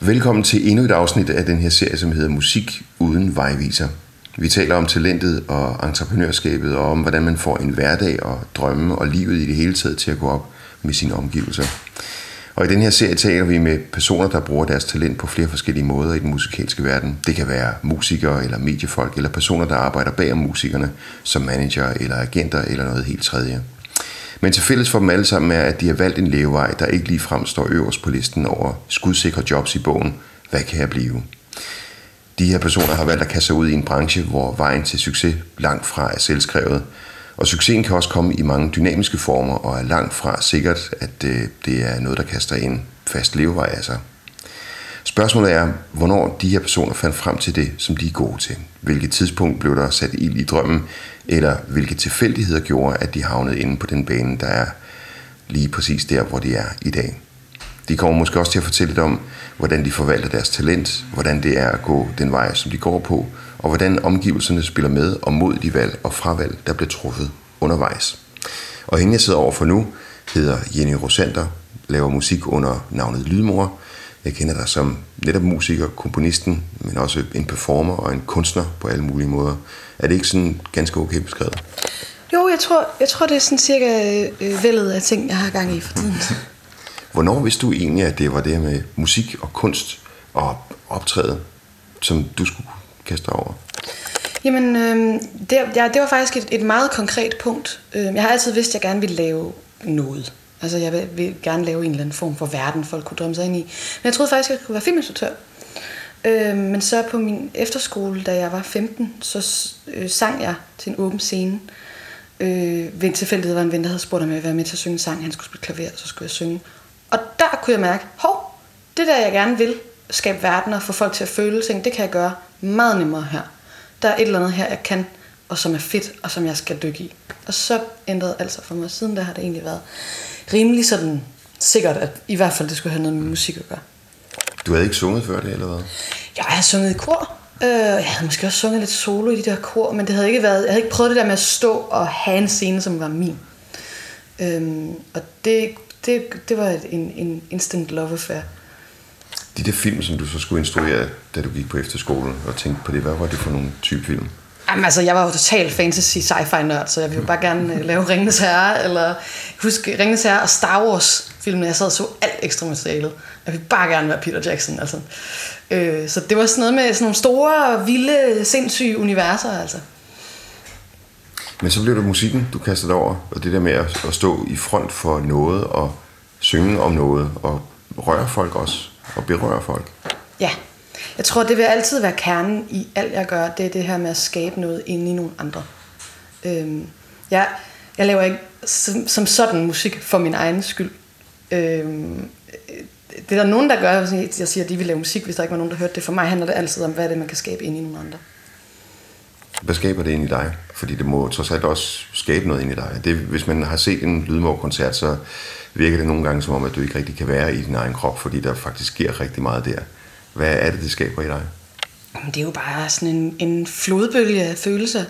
Velkommen til endnu et afsnit af den her serie, som hedder Musik uden vejviser. Vi taler om talentet og entreprenørskabet, og om hvordan man får en hverdag og drømme og livet i det hele taget til at gå op med sine omgivelser. Og i den her serie taler vi med personer, der bruger deres talent på flere forskellige måder i den musikalske verden. Det kan være musikere eller mediefolk, eller personer, der arbejder bag om musikerne, som manager eller agenter eller noget helt tredje. Men til fælles for dem alle sammen er, at de har valgt en levevej, der ikke lige frem står øverst på listen over skudsikre jobs i bogen. Hvad kan jeg blive? De her personer har valgt at kaste sig ud i en branche, hvor vejen til succes langt fra er selvskrevet. Og succesen kan også komme i mange dynamiske former, og er langt fra sikkert, at øh, det er noget, der kaster en fast levevej af sig. Spørgsmålet er, hvornår de her personer fandt frem til det, som de er gode til. Hvilket tidspunkt blev der sat ild i drømmen, eller hvilke tilfældigheder gjorde, at de havnede inde på den bane, der er lige præcis der, hvor de er i dag. De kommer måske også til at fortælle lidt om, hvordan de forvalter deres talent, hvordan det er at gå den vej, som de går på, og hvordan omgivelserne spiller med og mod de valg og fravalg, der bliver truffet undervejs. Og hende jeg sidder over for nu, hedder Jenny Rosander, laver musik under navnet Lydmor, jeg kender dig som netop musiker, komponisten, men også en performer og en kunstner på alle mulige måder. Er det ikke sådan ganske okay beskrevet? Jo, jeg tror, jeg tror det er sådan cirka øh, vældet af ting, jeg har gang i for tiden. Hvornår vidste du egentlig, at det var det med musik og kunst og optræde, som du skulle kaste over? Jamen, øh, det, ja, det var faktisk et, et meget konkret punkt. Øh, jeg har altid vidst, at jeg gerne ville lave noget. Altså, jeg vil, vil gerne lave en eller anden form for verden, folk kunne drømme sig ind i. Men jeg troede faktisk, at jeg kunne være filminstruktør. Øh, men så på min efterskole, da jeg var 15, så øh, sang jeg til en åben scene. Øh, ved en tilfældighed var en ven, der havde spurgt mig at være med til at synge en sang. Han skulle spille klaver, så skulle jeg synge. Og der kunne jeg mærke, hov, det der jeg gerne vil, skabe verden og få folk til at føle ting, det kan jeg gøre meget nemmere her. Der er et eller andet her, jeg kan, og som er fedt, og som jeg skal dykke i. Og så ændrede alt sig for mig. Siden der har det egentlig været rimelig sådan sikkert, at i hvert fald det skulle have noget med musik at gøre. Du havde ikke sunget før det, eller hvad? Jeg havde sunget i kor. Øh, jeg havde måske også sunget lidt solo i de der kor, men det havde ikke været, jeg havde ikke prøvet det der med at stå og have en scene, som var min. Øhm, og det, det, det var en, en instant love affair. De der film, som du så skulle instruere, da du gik på efterskolen og tænkte på det, hvad var det for nogle type film? Jamen altså, jeg var jo total fantasy sci-fi nørd, så jeg ville jo bare gerne øh, lave Ringens Herre, eller husk Ringens Herre og Star Wars filmene. Jeg sad og så alt ekstra materialet. Jeg ville bare gerne være Peter Jackson, altså. Øh, så det var sådan noget med sådan nogle store, vilde, sindssyge universer, altså. Men så blev det musikken, du kastede over, og det der med at, at stå i front for noget, og synge om noget, og røre folk også, og berøre folk. Ja, jeg tror, det vil altid være kernen i alt, jeg gør. Det er det her med at skabe noget inde i nogle andre. Øhm, jeg, jeg laver ikke som, som sådan musik for min egen skyld. Øhm, det er der nogen, der gør, jeg siger, at de vil lave musik, hvis der ikke var nogen, der hørte det. For mig handler det altid om, hvad er det, man kan skabe ind i nogle andre. Hvad skaber det ind i dig? Fordi det må trods alt også skabe noget ind i dig. Det, hvis man har set en lydmorgkoncert, så virker det nogle gange som om, at du ikke rigtig kan være i din egen krop, fordi der faktisk sker rigtig meget der. Hvad er det, det skaber i dig? Det er jo bare sådan en, en flodbølge af følelser.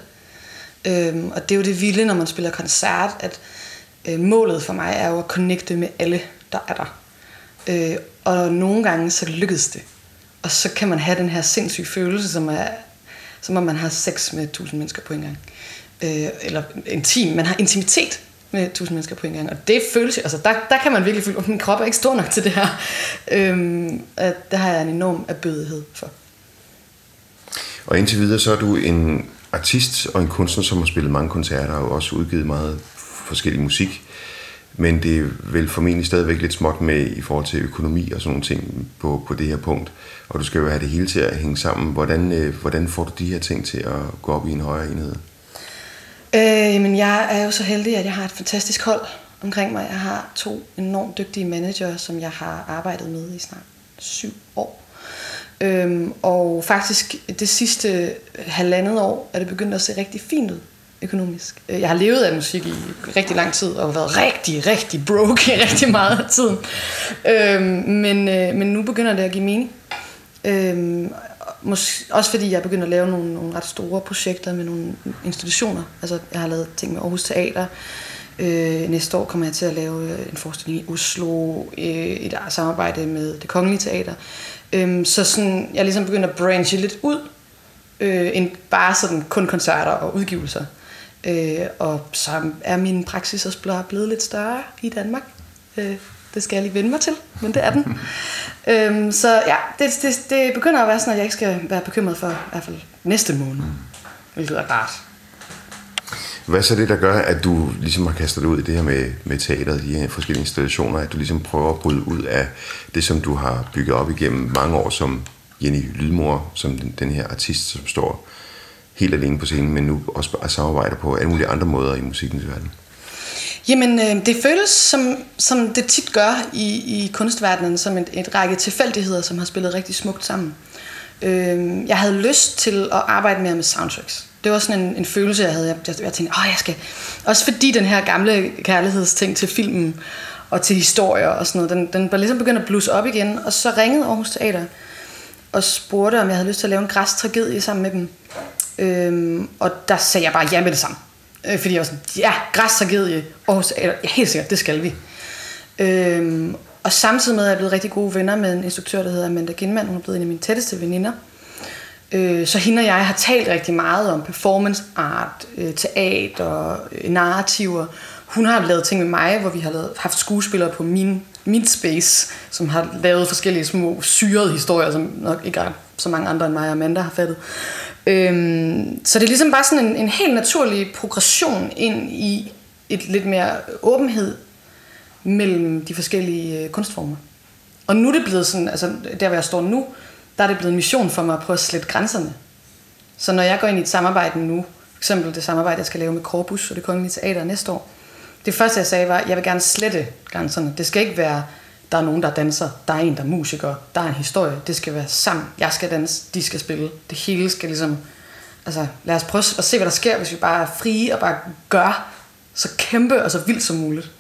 Øhm, og det er jo det vilde, når man spiller koncert, at øh, målet for mig er jo at connecte med alle, der er der. Øh, og nogle gange så lykkes det. Og så kan man have den her sindssyge følelse, som er, som om man har sex med tusind mennesker på en gang. Øh, eller intim, man har intimitet med tusind mennesker på en gang. Og det føles altså der, der kan man virkelig føle, at min krop er ikke stor nok til det her. Øhm, at det har jeg en enorm erbødighed for. Og indtil videre, så er du en artist og en kunstner, som har spillet mange koncerter og også udgivet meget forskellig musik. Men det er vel formentlig stadigvæk lidt småt med i forhold til økonomi og sådan nogle ting på, på det her punkt. Og du skal jo have det hele til at hænge sammen. Hvordan, øh, hvordan får du de her ting til at gå op i en højere enhed? Øh, men jeg er jo så heldig, at jeg har et fantastisk hold omkring mig. Jeg har to enormt dygtige manager, som jeg har arbejdet med i snart syv år. Øhm, og faktisk det sidste halvandet år er det begyndt at se rigtig fint ud økonomisk. Øh, jeg har levet af musik i rigtig lang tid og været rigtig, rigtig broke i rigtig meget af tiden. Øhm, men, øh, men nu begynder det at give mening. Øhm, Mås- også fordi jeg er begyndt at lave nogle, nogle ret store projekter med nogle institutioner. Altså, jeg har lavet ting med Aarhus Teater. Øh, næste år kommer jeg til at lave øh, en forestilling i Oslo, øh, et samarbejde med det Kongelige Teater. Øh, så sådan, jeg ligesom begyndt at branche lidt ud, øh, end bare sådan kun koncerter og udgivelser. Øh, og så er min praksis også blevet lidt større i Danmark. Øh, det skal jeg lige vende mig til, men det er den. øhm, så ja, det, det, det begynder at være sådan, at jeg ikke skal være bekymret for i hvert fald næste måned. Hvilket er rart. Hvad er så det, der gør, at du ligesom har kastet dig ud i det her med, med teateret, de her forskellige institutioner, at du ligesom prøver at bryde ud af det, som du har bygget op igennem mange år som Jenny Lydmor, som den, den her artist, som står helt alene på scenen, men nu også samarbejder på alle mulige andre måder i musikkens verden? Jamen, øh, det føles som, som det tit gør i, i kunstverdenen, som et, et række tilfældigheder, som har spillet rigtig smukt sammen. Øh, jeg havde lyst til at arbejde mere med soundtracks. Det var sådan en, en følelse, jeg havde. Jeg, jeg, jeg tænkte, åh, jeg skal... Også fordi den her gamle kærlighedsting til filmen og til historier og sådan noget, den, den var ligesom begyndt at blusse op igen. Og så ringede Aarhus Teater og spurgte, om jeg havde lyst til at lave en græstragedie sammen med dem. Øhm, og der sagde jeg bare ja med det samme. Øh, fordi jeg var sådan, ja, græstragedie, Aarhus Teater, ja, helt sikkert, det skal vi. Øhm, og samtidig med, at jeg er blevet rigtig gode venner med en instruktør, der hedder Amanda Ginman. Hun er blevet en af mine tætteste veninder. Øh, så hende og jeg har talt rigtig meget om performance art, øh, teater, øh, narrativer. Hun har lavet ting med mig, hvor vi har lavet, haft skuespillere på min, min space, som har lavet forskellige små syrede historier, som nok ikke er så mange andre end mig og Amanda har fattet. Øhm, så det er ligesom bare sådan en, en helt naturlig progression ind i et lidt mere åbenhed mellem de forskellige øh, kunstformer. Og nu er det blevet sådan, altså der hvor jeg står nu, der er det blevet en mission for mig at prøve at slette grænserne. Så når jeg går ind i et samarbejde nu, for eksempel det samarbejde, jeg skal lave med Corbus og det kongelige teater næste år, det første jeg sagde var, at jeg vil gerne slette grænserne. Det skal ikke være, der er nogen, der danser, der er en, der er musiker, der er en historie. Det skal være sammen. Jeg skal danse, de skal spille. Det hele skal ligesom... Altså, lad os prøve at se, hvad der sker, hvis vi bare er frie og bare gør så kæmpe og så vildt som muligt.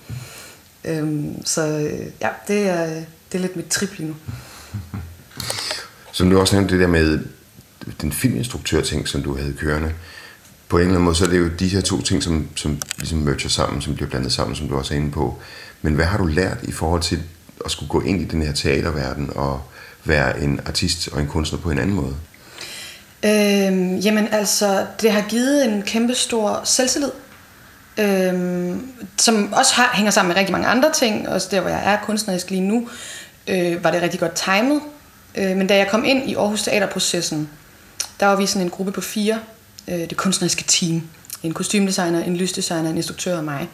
Øhm, så øh, ja, det er, det er lidt mit trip lige nu. Som du også nævnte det der med den filminstruktør-ting, som du havde kørende. På en eller anden måde, så er det jo de her to ting, som, som ligesom merger sammen, som bliver blandet sammen, som du også er inde på. Men hvad har du lært i forhold til at skulle gå ind i den her teaterverden og være en artist og en kunstner på en anden måde? Øhm, jamen altså, det har givet en kæmpe stor selvtillid, øhm, som også har, hænger sammen med rigtig mange andre ting. Også der, hvor jeg er kunstnerisk lige nu, øh, var det rigtig godt timet. Øh, men da jeg kom ind i Aarhus Teaterprocessen, der var vi sådan en gruppe på fire, øh, det kunstneriske team. En kostymdesigner, en lysdesigner, en instruktør og mig.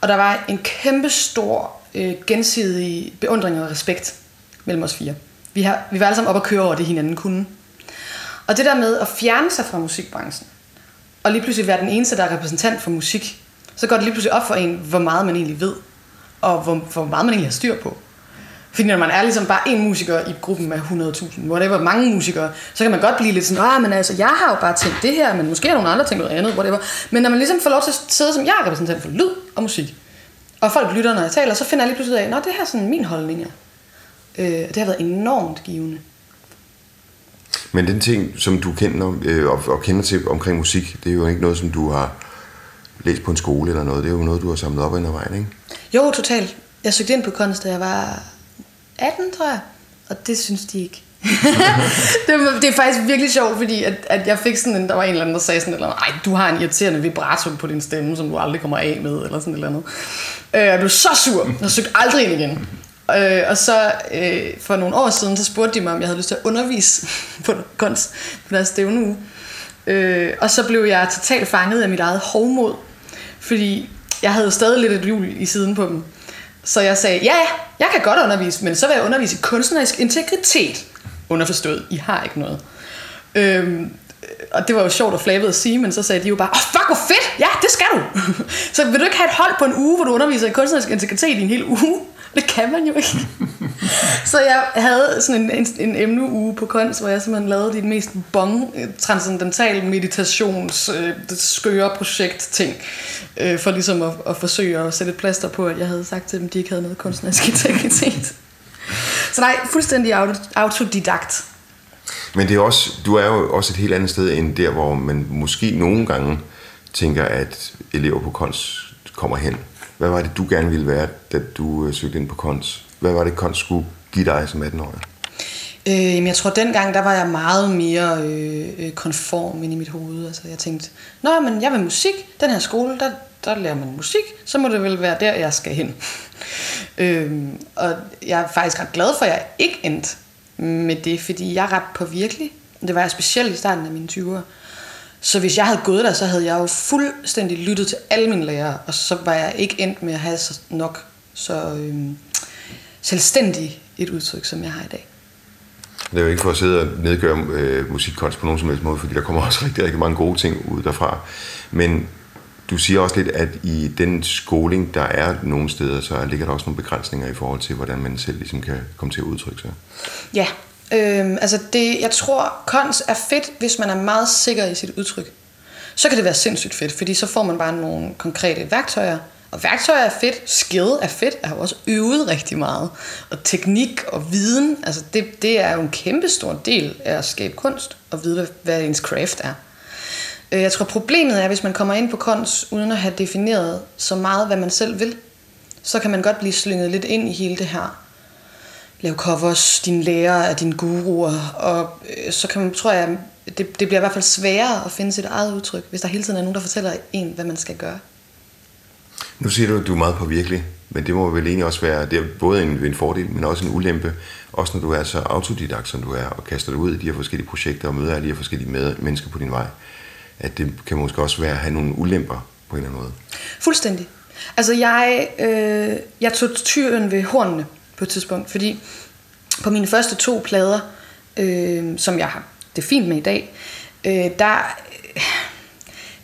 Og der var en kæmpe stor øh, gensidig beundring og respekt mellem os fire. Vi, har, vi var alle sammen op at køre over det, hinanden kunne. Og det der med at fjerne sig fra musikbranchen, og lige pludselig være den eneste, der er repræsentant for musik, så går det lige pludselig op for en, hvor meget man egentlig ved, og hvor, hvor meget man egentlig har styr på. Fordi når man er ligesom bare en musiker i gruppen med 100.000, whatever, mange musikere, så kan man godt blive lidt sådan, ah, men altså, jeg har jo bare tænkt det her, men måske er nogle andre ting noget andet, whatever. Men når man ligesom får lov til at sidde som jeg er repræsentant for lyd og musik, og folk lytter, når jeg taler, så finder jeg lige pludselig af, at det her er sådan min holdning er. Øh, det har været enormt givende. Men den ting, som du kender, øh, og, og kender til omkring musik, det er jo ikke noget, som du har læst på en skole eller noget. Det er jo noget, du har samlet op vejen, ikke? Jo, totalt. Jeg søgte ind på kunst, da jeg var 18, tror jeg. Og det synes de ikke det, det er faktisk virkelig sjovt, fordi at, at jeg fik sådan en, der var en eller anden, der sagde sådan eller ej, du har en irriterende vibrato på din stemme, som du aldrig kommer af med, eller sådan et eller andet. Øh, jeg blev så sur, jeg søgte aldrig ind igen. Øh, og så øh, for nogle år siden, så spurgte de mig, om jeg havde lyst til at undervise på kunst på deres stævneuge. Øh, og så blev jeg totalt fanget af mit eget hovmod, fordi jeg havde stadig lidt et hjul i siden på dem. Så jeg sagde, ja, jeg kan godt undervise, men så vil jeg undervise i kunstnerisk integritet. Underforstået, I har ikke noget. Øhm, og det var jo sjovt og flavet at sige, men så sagde de jo bare, åh, oh, fuck, hvor fedt, ja, det skal du. så vil du ikke have et hold på en uge, hvor du underviser i kunstnerisk integritet i en hel uge? Det kan man jo ikke. så jeg havde sådan en, en, en emneuge på kunst, hvor jeg simpelthen lavede de mest bong, transcendental meditations, øh, skøre projekt ting, øh, for ligesom at, at forsøge at sætte et plaster på, at jeg havde sagt til dem, at de ikke havde noget kunstnerisk integritet. Så nej, fuldstændig autodidakt. Men det er også, du er jo også et helt andet sted end der, hvor man måske nogle gange tænker, at elever på kunst kommer hen. Hvad var det, du gerne ville være, da du øh, søgte ind på kunst? Hvad var det, kunst skulle give dig som 18-årig? Øh, jeg tror, dengang, der var jeg meget mere øh, øh, konform ind i mit hoved. Altså, jeg tænkte, nå, men jeg vil musik. Den her skole, der, der lærer man musik. Så må det vel være der, jeg skal hen. øhm, og jeg er faktisk ret glad for, at jeg ikke endte med det, fordi jeg er ret påvirkelig. Det var jeg specielt i starten af mine 20'ere. Så hvis jeg havde gået der, så havde jeg jo fuldstændig lyttet til alle mine lærere, og så var jeg ikke endt med at have så nok så øhm, selvstændig et udtryk, som jeg har i dag. Det er jo ikke for at sidde og nedgøre øh, musikkunst på nogen som helst måde, fordi der kommer også rigtig, rigtig mange gode ting ud derfra. Men du siger også lidt, at i den skoling, der er nogle steder, så ligger der også nogle begrænsninger i forhold til, hvordan man selv ligesom kan komme til at udtrykke sig. Ja, øhm, altså det, jeg tror, kons er fedt, hvis man er meget sikker i sit udtryk. Så kan det være sindssygt fedt, fordi så får man bare nogle konkrete værktøjer, og værktøjer er fedt, skill er fedt, jeg har også øvet rigtig meget. Og teknik og viden, altså det, det er jo en kæmpe stor del af at skabe kunst, og vide, hvad, hvad ens craft er. Øh, jeg tror problemet er, hvis man kommer ind på kons, uden at have defineret så meget, hvad man selv vil, så kan man godt blive slynget lidt ind i hele det her. Lav covers, dine lærer er dine guruer, og øh, så kan man, tror jeg, det, det bliver i hvert fald sværere at finde sit eget udtryk, hvis der hele tiden er nogen, der fortæller en, hvad man skal gøre. Nu siger du, at du er meget påvirkelig, men det må vel egentlig også være, det er både en, en fordel, men også en ulempe, også når du er så autodidakt, som du er, og kaster dig ud i de her forskellige projekter og møder alle de her forskellige med, mennesker på din vej, at det kan måske også være at have nogle ulemper på en eller anden måde. Fuldstændig. Altså jeg, øh, jeg tog tyren ved hornene på et tidspunkt, fordi på mine første to plader, øh, som jeg har det fint med i dag, øh, der,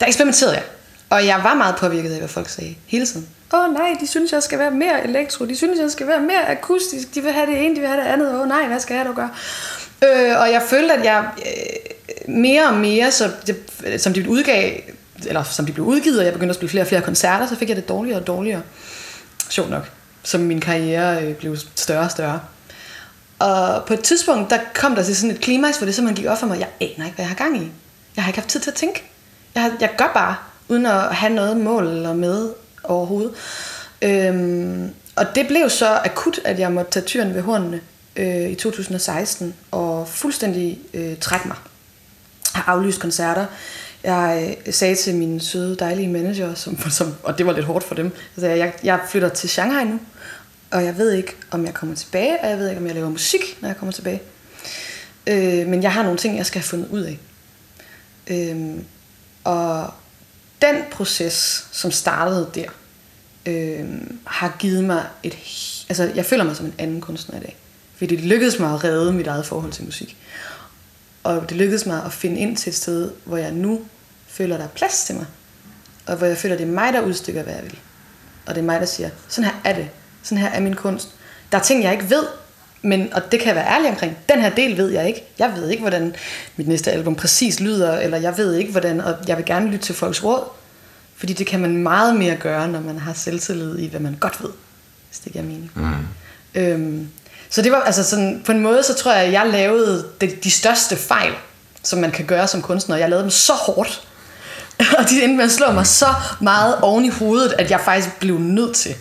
der eksperimenterede jeg. Og jeg var meget påvirket af, hvad folk sagde hele tiden. Åh oh, nej, de synes, jeg skal være mere elektro. De synes, jeg skal være mere akustisk. De vil have det ene, de vil have det andet. Åh oh, nej, hvad skal jeg dog gøre? Øh, og jeg følte, at jeg øh, mere og mere, så det, som de udgav, eller som de blev udgivet, og jeg begyndte at spille flere og flere koncerter, så fik jeg det dårligere og dårligere. Sjovt nok. Som min karriere øh, blev større og større. Og på et tidspunkt, der kom der til sådan et klimaks, hvor det simpelthen gik op for mig, jeg aner ikke, hvad jeg har gang i. Jeg har ikke haft tid til at tænke. Jeg, har, jeg gør bare uden at have noget mål eller med overhovedet. Øhm, og det blev så akut, at jeg måtte tage tyren ved hornene øh, i 2016 og fuldstændig øh, trække mig. Har aflyst koncerter. Jeg øh, sagde til min søde, dejlige manager, som, som, og det var lidt hårdt for dem, så jeg, jeg, jeg flytter til Shanghai nu, og jeg ved ikke, om jeg kommer tilbage, og jeg ved ikke, om jeg laver musik, når jeg kommer tilbage. Øh, men jeg har nogle ting, jeg skal have fundet ud af. Øh, og den proces, som startede der, øh, har givet mig et... Altså, jeg føler mig som en anden kunstner i dag. Fordi det lykkedes mig at redde mit eget forhold til musik. Og det lykkedes mig at finde ind til et sted, hvor jeg nu føler, der er plads til mig. Og hvor jeg føler, det er mig, der udstykker, hvad jeg vil. Og det er mig, der siger, sådan her er det. Sådan her er min kunst. Der er ting, jeg ikke ved, men, og det kan jeg være ærlig omkring. Den her del ved jeg ikke. Jeg ved ikke, hvordan mit næste album præcis lyder, eller jeg ved ikke, hvordan, og jeg vil gerne lytte til folks råd. Fordi det kan man meget mere gøre, når man har selvtillid i, hvad man godt ved, hvis det giver mening. Mm. Øhm, så det var altså sådan, på en måde, så tror jeg, at jeg lavede de, de største fejl, som man kan gøre som kunstner. Jeg lavede dem så hårdt, og de endte med at slå mig så meget oven i hovedet, at jeg faktisk blev nødt til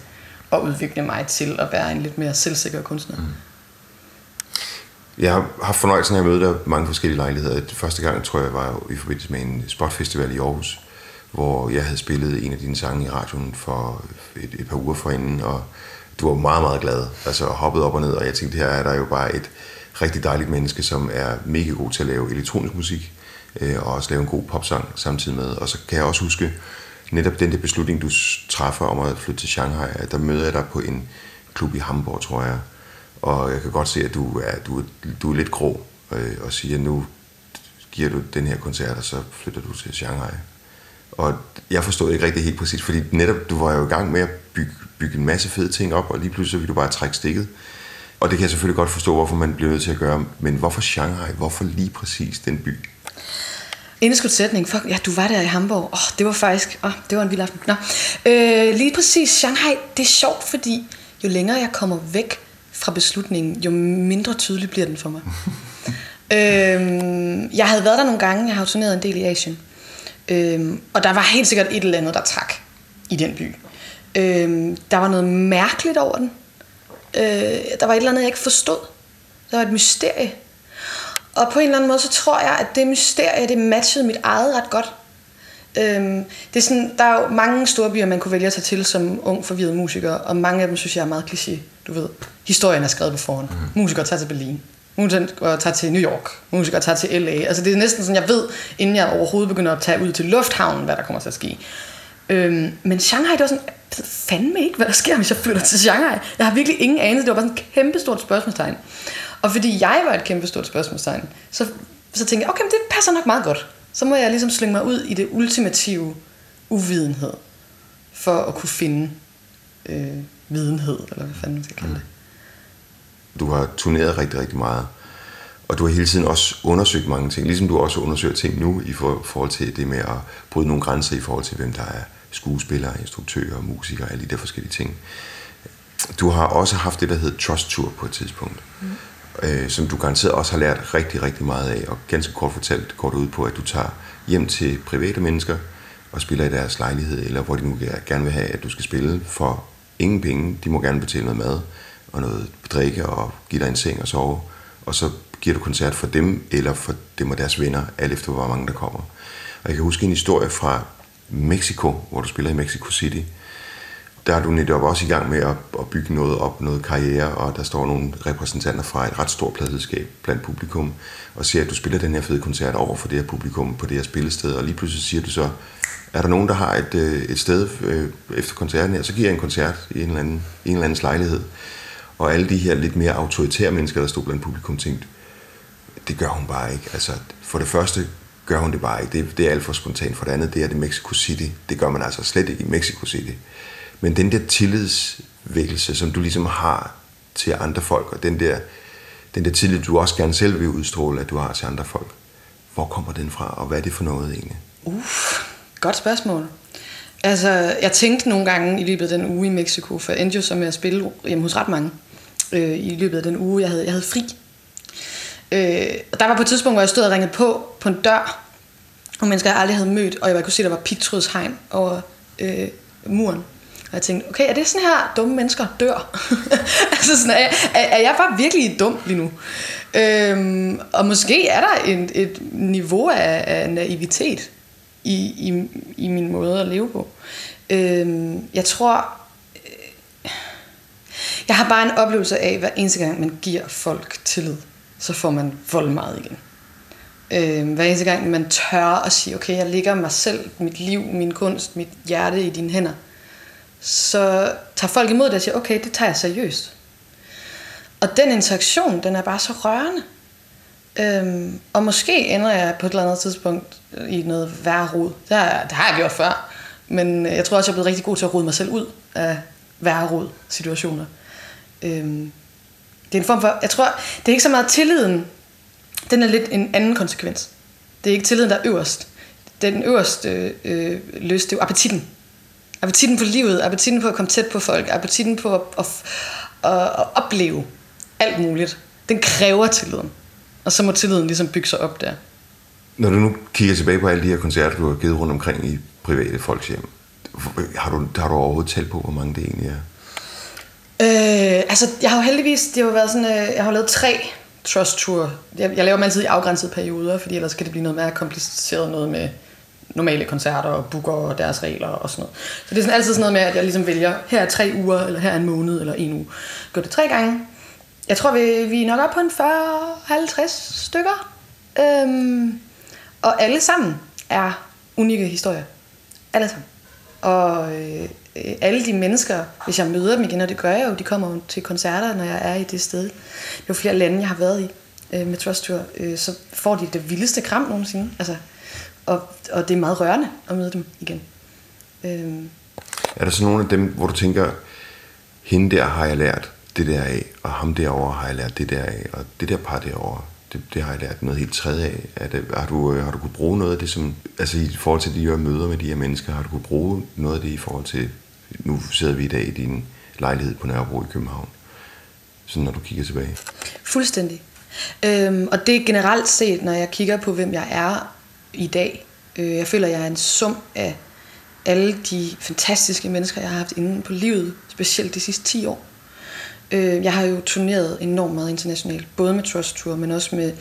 at udvikle mig til at være en lidt mere selvsikker kunstner. Mm. Jeg har haft fornøjelsen af at møde dig mange forskellige lejligheder. Første gang, tror jeg, var i forbindelse med en spotfestival i Aarhus, hvor jeg havde spillet en af dine sange i radioen for et, et par uger forinden, og du var meget, meget glad. Altså hoppet op og ned, og jeg tænkte, her er der jo bare et rigtig dejligt menneske, som er mega god til at lave elektronisk musik, øh, og også lave en god popsang samtidig med. Og så kan jeg også huske, netop den der beslutning, du træffer om at flytte til Shanghai, at der møder jeg dig på en klub i Hamburg, tror jeg, og jeg kan godt se, at du er, du, du er lidt grå øh, og siger, at nu giver du den her koncert, og så flytter du til Shanghai. Og jeg forstod ikke rigtig helt præcis, fordi netop du var jo i gang med at bygge, bygge en masse fede ting op, og lige pludselig vil du bare trække stikket. Og det kan jeg selvfølgelig godt forstå, hvorfor man bliver nødt til at gøre. Men hvorfor Shanghai? Hvorfor lige præcis den by? Indskudt sætning. Fuck, ja, du var der i Hamburg. Åh, oh, det var faktisk... Åh, oh, det var en vild aften. Nå. Øh, lige præcis Shanghai, det er sjovt, fordi jo længere jeg kommer væk fra beslutningen, jo mindre tydelig bliver den for mig. øhm, jeg havde været der nogle gange, jeg har turneret en del i Asien. Øhm, og der var helt sikkert et eller andet, der trak i den by. Øhm, der var noget mærkeligt over den. Øh, der var et eller andet, jeg ikke forstod. Der var et mysterie. og på en eller anden måde, så tror jeg, at det mysterie, det matchede mit eget ret godt. Øhm, det er sådan, der er jo mange store byer, man kunne vælge at tage til som ung forvirret musiker, og mange af dem synes jeg er meget kliché. Du ved, historien er skrevet på forhånd. Mm. Musikere tager til Berlin. Musikere tager til New York. Musikere tager til LA. Altså det er næsten sådan, jeg ved, inden jeg overhovedet begynder at tage ud til lufthavnen, hvad der kommer til at ske. Øhm, men Shanghai, det var sådan, jeg fandme ikke, hvad der sker, hvis jeg flytter til Shanghai. Jeg har virkelig ingen anelse. Det var bare sådan et kæmpe stort spørgsmålstegn. Og fordi jeg var et kæmpe stort spørgsmålstegn, så, så tænkte jeg, okay, men det passer nok meget godt. Så må jeg ligesom slynge mig ud i det ultimative uvidenhed, for at kunne finde øh, videnhed, eller hvad fanden man skal kalde det. Du har turneret rigtig, rigtig meget. Og du har hele tiden også undersøgt mange ting, ligesom du også undersøger ting nu i forhold til det med at bryde nogle grænser i forhold til, hvem der er skuespillere, instruktører, musikere, alle de der forskellige ting. Du har også haft det, der hedder Trust Tour på et tidspunkt, mm. øh, som du garanteret også har lært rigtig, rigtig meget af, og ganske kort fortalt går det ud på, at du tager hjem til private mennesker og spiller i deres lejlighed, eller hvor de nu gerne vil have, at du skal spille for ingen penge. De må gerne betale noget mad og noget drikke og give dig en seng og sove, og så giver du koncert for dem, eller for dem og deres venner, alt efter hvor mange der kommer. Og jeg kan huske en historie fra Mexico, hvor du spiller i Mexico City. Der er du netop også i gang med at, at bygge noget op, noget karriere, og der står nogle repræsentanter fra et ret stort pladselskab blandt publikum, og ser, at du spiller den her fede koncert over for det her publikum på det her spillested, og lige pludselig siger du så, er der nogen, der har et, øh, et sted øh, efter koncerten her, så giver jeg en koncert i en eller anden, en eller andens lejlighed. Og alle de her lidt mere autoritære mennesker, der stod blandt publikum, tænkte, det gør hun bare ikke. Altså, for det første gør hun det bare ikke. Det, det er alt for spontant. For det andet, det er det Mexico City. Det gør man altså slet ikke i Mexico City. Men den der tillidsvækkelse, som du ligesom har til andre folk, og den der, den der tillid, du også gerne selv vil udstråle, at du har til andre folk, hvor kommer den fra, og hvad er det for noget egentlig? Uff, godt spørgsmål. Altså, jeg tænkte nogle gange i løbet af den uge i Mexico, for jeg endte jo så med at spille hjemme hos ret mange, øh, i løbet af den uge, jeg havde, jeg havde fri. Øh, og der var på et tidspunkt, hvor jeg stod og ringede på på en dør, og mennesker, jeg aldrig havde mødt, og jeg kunne se, der var pigtrådshegn over øh, muren. Og jeg tænkte, okay, er det sådan her, dumme mennesker dør? altså sådan, er, er, er jeg bare virkelig dum lige nu? Øhm, og måske er der en, et niveau af, af naivitet i, i, i min måde at leve på. Øhm, jeg tror, øh, jeg har bare en oplevelse af, hver eneste gang man giver folk tillid, så får man vold meget igen. Øh, hver eneste gang man tør at sige, okay, jeg lægger mig selv, mit liv, min kunst, mit hjerte i dine hænder, så tager folk imod det og siger, okay, det tager jeg seriøst. Og den interaktion, den er bare så rørende. Øhm, og måske ender jeg på et eller andet tidspunkt i noget værre rod. Det har, det har jeg gjort før. Men jeg tror også, jeg er blevet rigtig god til at rode mig selv ud af værre rod situationer. Øhm, det er en form for, jeg tror, det er ikke så meget tilliden, den er lidt en anden konsekvens. Det er ikke tilliden, der er øverst. Den øverste øh, øh, lyst, det er jo appetitten. Appetitten på livet, appetitten på at komme tæt på folk, appetitten på at, at, at, at opleve alt muligt. Den kræver tilliden. Og så må tilliden ligesom bygge sig op der. Når du nu kigger tilbage på alle de her koncerter, du har givet rundt omkring i private folks hjem, har du, har du overhovedet talt på, hvor mange det egentlig er? Øh, altså, jeg har jo heldigvis, det har jo været sådan, øh, jeg har lavet tre trust tour. Jeg, jeg laver dem altid i afgrænsede perioder, fordi ellers kan det blive noget mere kompliceret noget med normale koncerter og booker og deres regler og sådan noget. Så det er sådan altid sådan noget med, at jeg ligesom vælger, her er tre uger, eller her er en måned, eller en uge. Gør det tre gange. Jeg tror, vi, vi er nok op på en 40-50 stykker. Øhm, og alle sammen er unikke historier. Alle sammen. Og øh, Øh, alle de mennesker, hvis jeg møder dem igen, og det gør jeg jo, de kommer til koncerter, når jeg er i det sted. Det jo flere lande, jeg har været i øh, med Trust Tour, øh, så får de det vildeste kram nogensinde. Altså, og, og det er meget rørende at møde dem igen. Øh. Er der så nogle af dem, hvor du tænker, hende der har jeg lært det der af, og ham derovre har jeg lært det der af, og det der par derovre, det, det har jeg lært noget helt tredje af. Er det, har, du, øh, har du kunne bruge noget af det, som, altså i forhold til de her møder med de her mennesker, har du kunne bruge noget af det i forhold til, nu sidder vi i dag i din lejlighed på Nørrebro i København, sådan når du kigger tilbage? Fuldstændig. Øhm, og det er generelt set, når jeg kigger på, hvem jeg er i dag. Øh, jeg føler, jeg er en sum af alle de fantastiske mennesker, jeg har haft inden på livet, specielt de sidste 10 år. Øh, jeg har jo turneret enormt meget internationalt, både med Trust Tour, men også med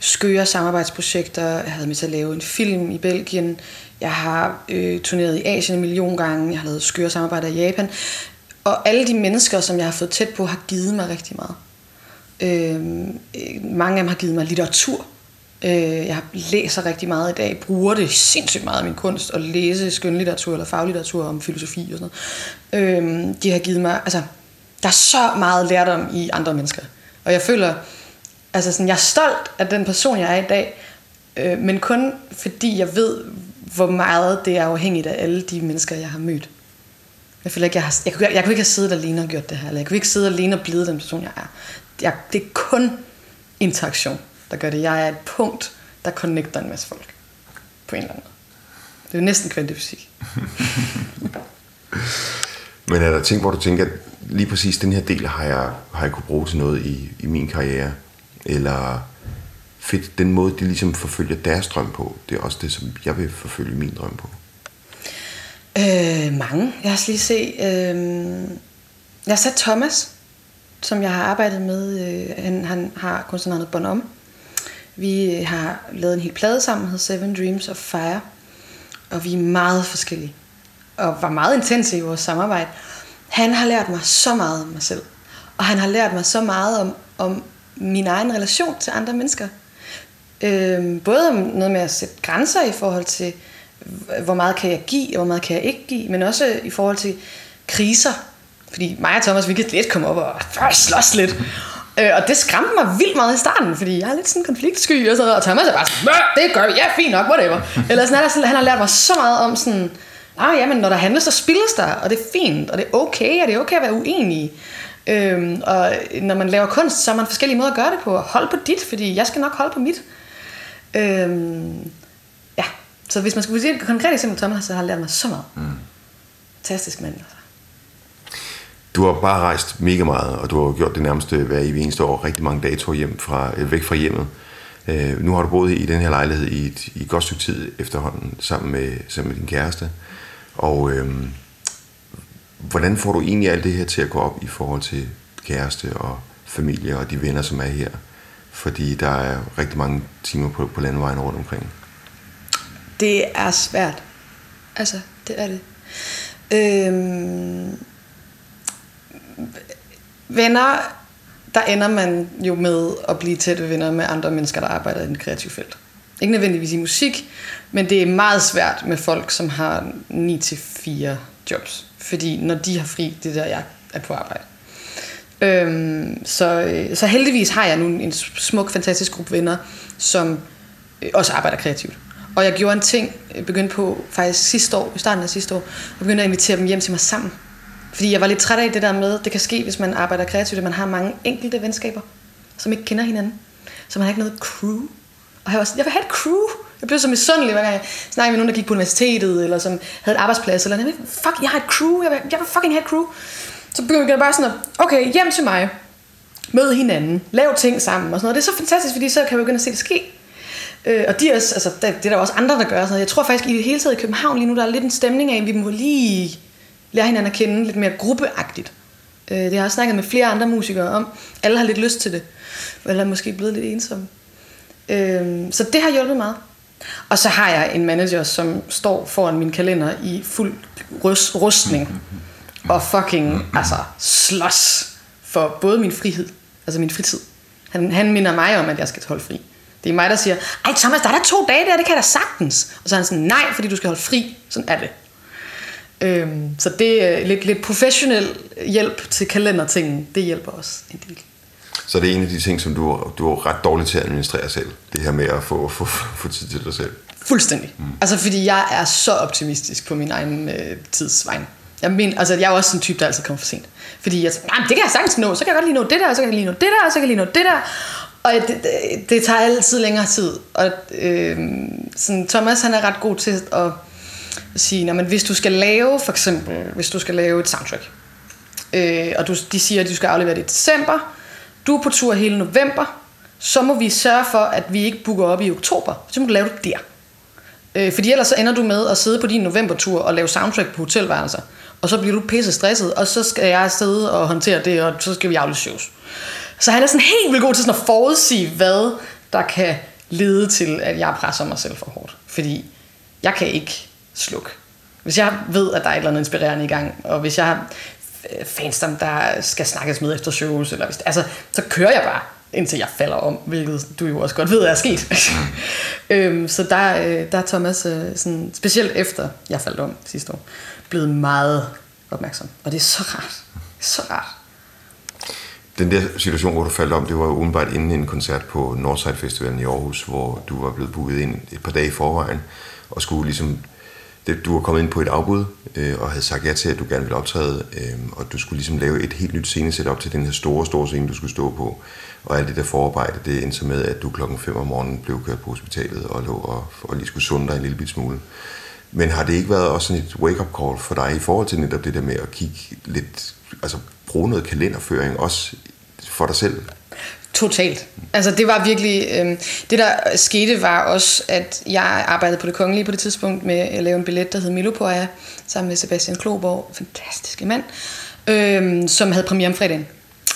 skøre samarbejdsprojekter. Jeg havde med til at lave en film i Belgien. Jeg har øh, turneret i Asien en million gange. Jeg har lavet skøre samarbejder i Japan. Og alle de mennesker, som jeg har fået tæt på, har givet mig rigtig meget. Øhm, øh, mange af dem har givet mig litteratur. Øh, jeg læser rigtig meget i dag, bruger det sindssygt meget af min kunst, at læse skønlitteratur eller faglitteratur om filosofi og sådan noget. Øh, de har givet mig, altså, der er så meget lærdom i andre mennesker. Og jeg føler, altså sådan, jeg er stolt af den person, jeg er i dag, øh, men kun fordi jeg ved, hvor meget det er afhængigt af alle de mennesker, jeg har mødt. Jeg føler ikke, jeg, har, jeg, kunne, jeg kunne ikke have siddet alene og gjort det her, eller jeg kunne ikke sidde alene og blive den person, jeg er. Jeg, det er kun interaktion, der gør det. Jeg er et punkt, der connecter en masse folk. På en eller anden måde. Det er jo næsten kvantefysik. Men er der ting, hvor du tænker, at lige præcis den her del har jeg, har jeg kunne bruge til noget i, i min karriere? Eller fedt, den måde, de ligesom forfølger deres drøm på, det er også det, som jeg vil forfølge min drøm på. Øh, mange. Jeg har lige se. Øh, jeg har sat Thomas, som jeg har arbejdet med. Øh, han, han har kunstnernavnet om. Vi øh, har lavet en hel plade sammen, hedder Seven Dreams of Fire. Og vi er meget forskellige. Og var meget intense i vores samarbejde. Han har lært mig så meget om mig selv. Og han har lært mig så meget om, om min egen relation til andre mennesker. Øh, både om noget med at sætte grænser i forhold til, hvor meget kan jeg give, og hvor meget kan jeg ikke give, men også i forhold til kriser. Fordi mig og Thomas, vi kan lidt komme op og slås lidt. Øh, og det skræmte mig vildt meget i starten, fordi jeg er lidt sådan konfliktsky og sådan noget, og Thomas er bare sådan, det gør vi, ja, fint nok, whatever. Eller sådan, sådan, han har lært mig så meget om sådan, ah, jamen, når der handles, så spilles der, og det er fint, og det er okay, og det er okay at være uenig. Øhm, og når man laver kunst, så er man forskellige måder at gøre det på. Hold på dit, fordi jeg skal nok holde på mit. Øhm, ja, så hvis man skulle sige et konkret eksempel, Thomas, så har lært mig så meget. Mm. Fantastisk mand. Altså. Du har bare rejst mega meget, og du har gjort det nærmeste hver eneste år, rigtig mange dage tog hjem fra, øh, væk fra hjemmet. Øh, nu har du boet i den her lejlighed i et, i et godt stykke tid efterhånden, sammen med, sammen med din kæreste. Og øh, hvordan får du egentlig alt det her til at gå op i forhold til kæreste og familie og de venner, som er her? Fordi der er rigtig mange timer på, på landvejen rundt omkring. Det er svært. Altså, det er det. Øhm, venner, der ender man jo med at blive tætte venner med andre mennesker, der arbejder i den kreative felt. Ikke nødvendigvis i musik, men det er meget svært med folk, som har 9-4 jobs. Fordi når de har fri, det er der, jeg er på arbejde. Øhm, så, øh, så heldigvis har jeg nu en smuk, fantastisk gruppe venner, som øh, også arbejder kreativt. Og jeg gjorde en ting, jeg begyndte på faktisk sidste år, i starten af sidste år, og begyndte at invitere dem hjem til mig sammen. Fordi jeg var lidt træt af det der med, det kan ske, hvis man arbejder kreativt, at man har mange enkelte venskaber, som ikke kender hinanden. Så man har ikke noget crew. Og jeg var sådan, jeg vil have et crew. Jeg blev så misundelig, hver gang jeg snakkede med nogen, der gik på universitetet, eller som havde et arbejdsplads, eller noget. Fuck, jeg har et crew. Jeg vil, jeg vil fucking have et crew. Så begyndte jeg bare sådan at, okay, hjem til mig. Mød hinanden. Lav ting sammen og sådan noget. Det er så fantastisk, fordi så kan vi begynde at se det ske. Øh, og de er også, altså, det, det er der også andre, der gør sådan noget. Jeg tror faktisk i det hele taget i København lige nu, der er lidt en stemning af, at vi må lige lære hinanden at kende lidt mere gruppeagtigt. Øh, det har jeg også snakket med flere andre musikere om. Alle har lidt lyst til det. Eller er måske blevet lidt ensomme. Øh, så det har hjulpet meget. Og så har jeg en manager, som står foran min kalender i fuld rustning. Og fucking altså, slås for både min frihed, altså min fritid. Han, han minder mig om, at jeg skal holde fri. Det er mig, der siger, ej Thomas, der er der to dage der, det kan jeg da sagtens. Og så er han sådan, nej, fordi du skal holde fri. Sådan er det. Øhm, så det er lidt, lidt professionel hjælp til kalendertingen, det hjælper også en del. Så det er en af de ting, som du, du er ret dårlig til at administrere selv. Det her med at få, få, få tid til dig selv. Fuldstændig. Mm. Altså fordi jeg er så optimistisk på min egen øh, tidsvejn. Jeg, men, altså, jeg er også en type, der altid kommer for sent. Fordi jeg nej, det kan jeg sagtens nå. Så kan jeg godt lige nå det der, og så kan jeg lige nå det der, og så kan jeg lige nå det der. Og det, det, det tager altid længere tid. Og øh, sådan, Thomas han er ret god til at sige, men hvis du skal lave, for eksempel, hvis du skal lave et soundtrack, øh, og du, de siger, at du skal aflevere det i december, du er på tur hele november, så må vi sørge for, at vi ikke booker op i oktober. Så må du lave det der. Øh, fordi ellers så ender du med at sidde på din novembertur og lave soundtrack på hotelværelser. og så bliver du pisse stresset, og så skal jeg sidde og håndtere det, og så skal vi aflyse shows. Så han er sådan helt vildt god til sådan at forudsige, hvad der kan lede til, at jeg presser mig selv for hårdt. Fordi jeg kan ikke slukke. Hvis jeg ved, at der er et eller andet inspirerende i gang, og hvis jeg har fans, der skal snakkes med efter shows, eller hvis, altså, så kører jeg bare, indtil jeg falder om, hvilket du jo også godt ved, er sket. øhm, så der, øh, der er Thomas, øh, sådan, specielt efter jeg faldt om sidste år, blevet meget opmærksom. Og det er så rart. Så rart. Den der situation, hvor du faldt om, det var jo umiddelbart inden en koncert på Northside Festivalen i Aarhus, hvor du var blevet booket ind et par dage i forvejen, og skulle ligesom det, du var kommet ind på et afbud, øh, og havde sagt ja til, at du gerne ville optræde, øh, og du skulle ligesom lave et helt nyt scenesetup til den her store, store scene, du skulle stå på. Og alt det der forarbejde, det endte så med, at du klokken 5 om morgenen blev kørt på hospitalet og lå og, og lige skulle sunde dig en lille bit smule. Men har det ikke været også sådan et wake-up call for dig i forhold til netop det der med at kigge lidt, altså bruge noget kalenderføring også for dig selv? Totalt. Altså det var virkelig, øh, det der skete var også, at jeg arbejdede på det kongelige på det tidspunkt med at lave en billet, der hed Milopoja, sammen med Sebastian Kloborg, fantastiske mand, øh, som havde premiere om fredagen.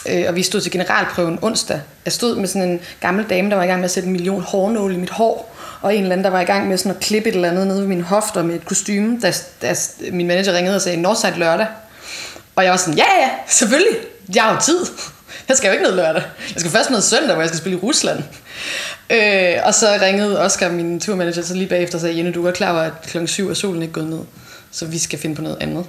Øh, og vi stod til generalprøven onsdag. Jeg stod med sådan en gammel dame, der var i gang med at sætte en million hårnåle i mit hår, og en eller anden, der var i gang med sådan at klippe et eller andet nede ved min hofter med et kostume, da, da min manager ringede og sagde, Northside lørdag. Og jeg var sådan, ja ja, selvfølgelig, jeg har jo tid. Jeg skal jo ikke noget lørdag. Jeg skal først noget søndag, hvor jeg skal spille i Rusland. Øh, og så ringede Oscar, min turmanager, så lige bagefter og sagde, Jenny, du er klar over, at klokken 7 er solen ikke gået ned. Så vi skal finde på noget andet.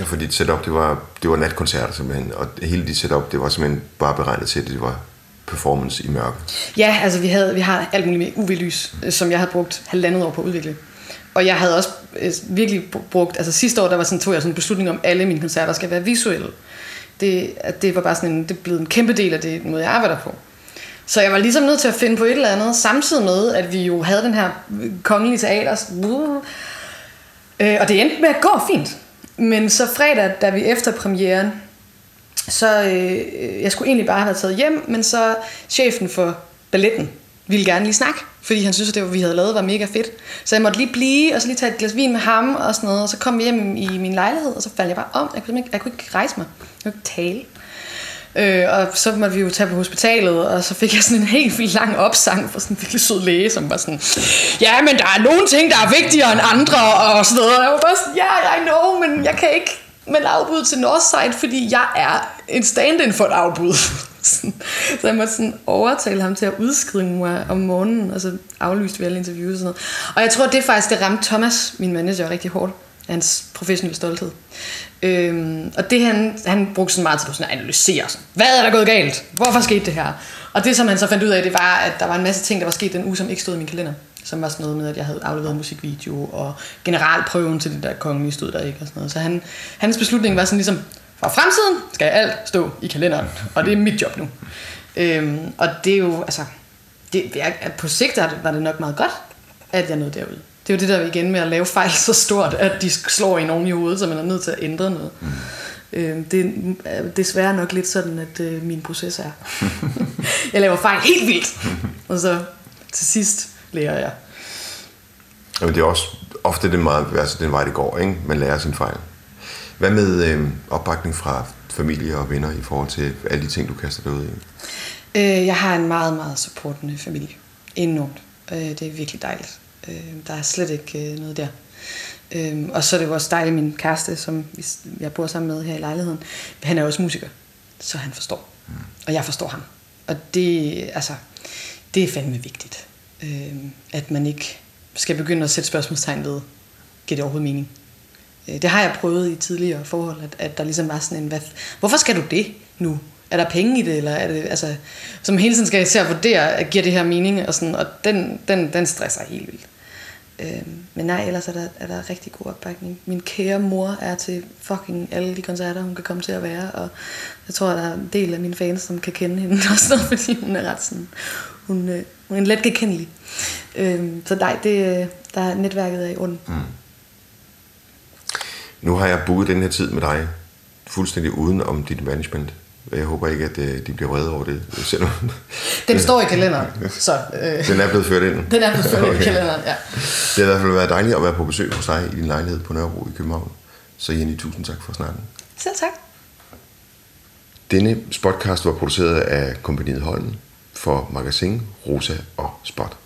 Ja, for dit setup, det var, det var natkoncerter simpelthen, og hele dit setup, det var simpelthen bare beregnet til, at det var performance i mørke. Ja, altså vi, havde, vi har alt muligt med UV-lys, som jeg havde brugt halvandet år på at udvikle. Og jeg havde også øh, virkelig brugt, altså sidste år, der var sådan, tog jeg sådan en beslutning om, at alle mine koncerter skal være visuelle det, at det var bare sådan en, det blev en kæmpe del af det måde, jeg arbejder på. Så jeg var ligesom nødt til at finde på et eller andet, samtidig med, at vi jo havde den her kongelige teater. Øh, og det endte med at gå fint. Men så fredag, da vi efter premieren, så øh, jeg skulle egentlig bare have været taget hjem, men så chefen for balletten ville gerne lige snakke, fordi han synes, at det, vi havde lavet, var mega fedt. Så jeg måtte lige blive, og så lige tage et glas vin med ham og sådan noget, og så kom vi hjem i min lejlighed, og så faldt jeg bare om. Jeg kunne ikke, jeg kunne ikke rejse mig. Jeg kunne ikke tale. Øh, og så måtte vi jo tage på hospitalet, og så fik jeg sådan en helt vildt lang opsang fra sådan en virkelig sød læge, som var sådan, ja, men der er nogle ting, der er vigtigere end andre, og sådan noget. Og jeg var bare sådan, ja, yeah, I know, men jeg kan ikke med afbud til Northside, fordi jeg er en stand-in for et afbud så jeg måtte sådan overtale ham til at udskrive mig om morgenen, og så aflyste vi alle interviews og sådan noget. Og jeg tror, det faktisk, det ramte Thomas, min manager, rigtig hårdt. Hans professionelle stolthed. Øhm, og det han, han brugte sådan meget til at analysere. Sådan, Hvad er der gået galt? Hvorfor skete det her? Og det, som han så fandt ud af, det var, at der var en masse ting, der var sket den uge, som ikke stod i min kalender. Som var sådan noget med, at jeg havde afleveret en musikvideo, og generalprøven til det der kongelige stod der ikke. Og sådan noget. Så han, hans beslutning var sådan ligesom, fra fremtiden skal alt stå i kalenderen, og det er mit job nu. Øhm, og det er jo, altså, det, at på sigt var det nok meget godt, at jeg nåede derud. Det er jo det der igen med at lave fejl så stort, at de slår en oven i hovedet, så man er nødt til at ændre noget. Mm. Øhm, det er desværre nok lidt sådan, at øh, min proces er. jeg laver fejl helt vildt, og så til sidst lærer jeg. Jamen, det er også ofte den, meget, altså den vej, det går, ikke? Man lærer sin fejl. Hvad med øh, opbakning fra familie og venner i forhold til alle de ting, du kaster dig ud i? Øh, jeg har en meget, meget supportende familie. Enormt. Øh, det er virkelig dejligt. Øh, der er slet ikke øh, noget der. Øh, og så er det også dejligt, min kæreste, som jeg bor sammen med her i lejligheden, han er også musiker, så han forstår. Mm. Og jeg forstår ham. Og det, altså, det er fandme vigtigt. Øh, at man ikke skal begynde at sætte spørgsmålstegn ved, giver det overhovedet mening? Øh, det har jeg prøvet i tidligere forhold, at, at der ligesom var sådan en, hvad, hvorfor skal du det nu? Er der penge i det, eller er det, altså, som hele tiden skal se at vurdere, at giver det her mening, og sådan, og den, den, den stresser helt vildt. Øh, men nej, ellers er der, er der rigtig god opbakning. Min kære mor er til fucking alle de koncerter, hun kan komme til at være, og jeg tror, der er en del af mine fans, som kan kende hende også, fordi hun er ret sådan, hun, øh, hun er let gekendelig. Øh, så nej, det, øh, der er netværket er i orden. Mm. Nu har jeg booket den her tid med dig, fuldstændig uden om dit management. Jeg håber ikke, at øh, de bliver vrede over det. Selvom den står i kalenderen. Så, øh, den er blevet ført ind? Den er blevet ført okay. ind i kalenderen, ja. Det har i hvert fald været dejligt at være på besøg hos dig i din lejlighed på Nørrebro i København. Så Jenny, tusind tak for snakken. Selv tak. Denne podcast var produceret af kompaniet Holmen for Magasin, Rosa og Spot.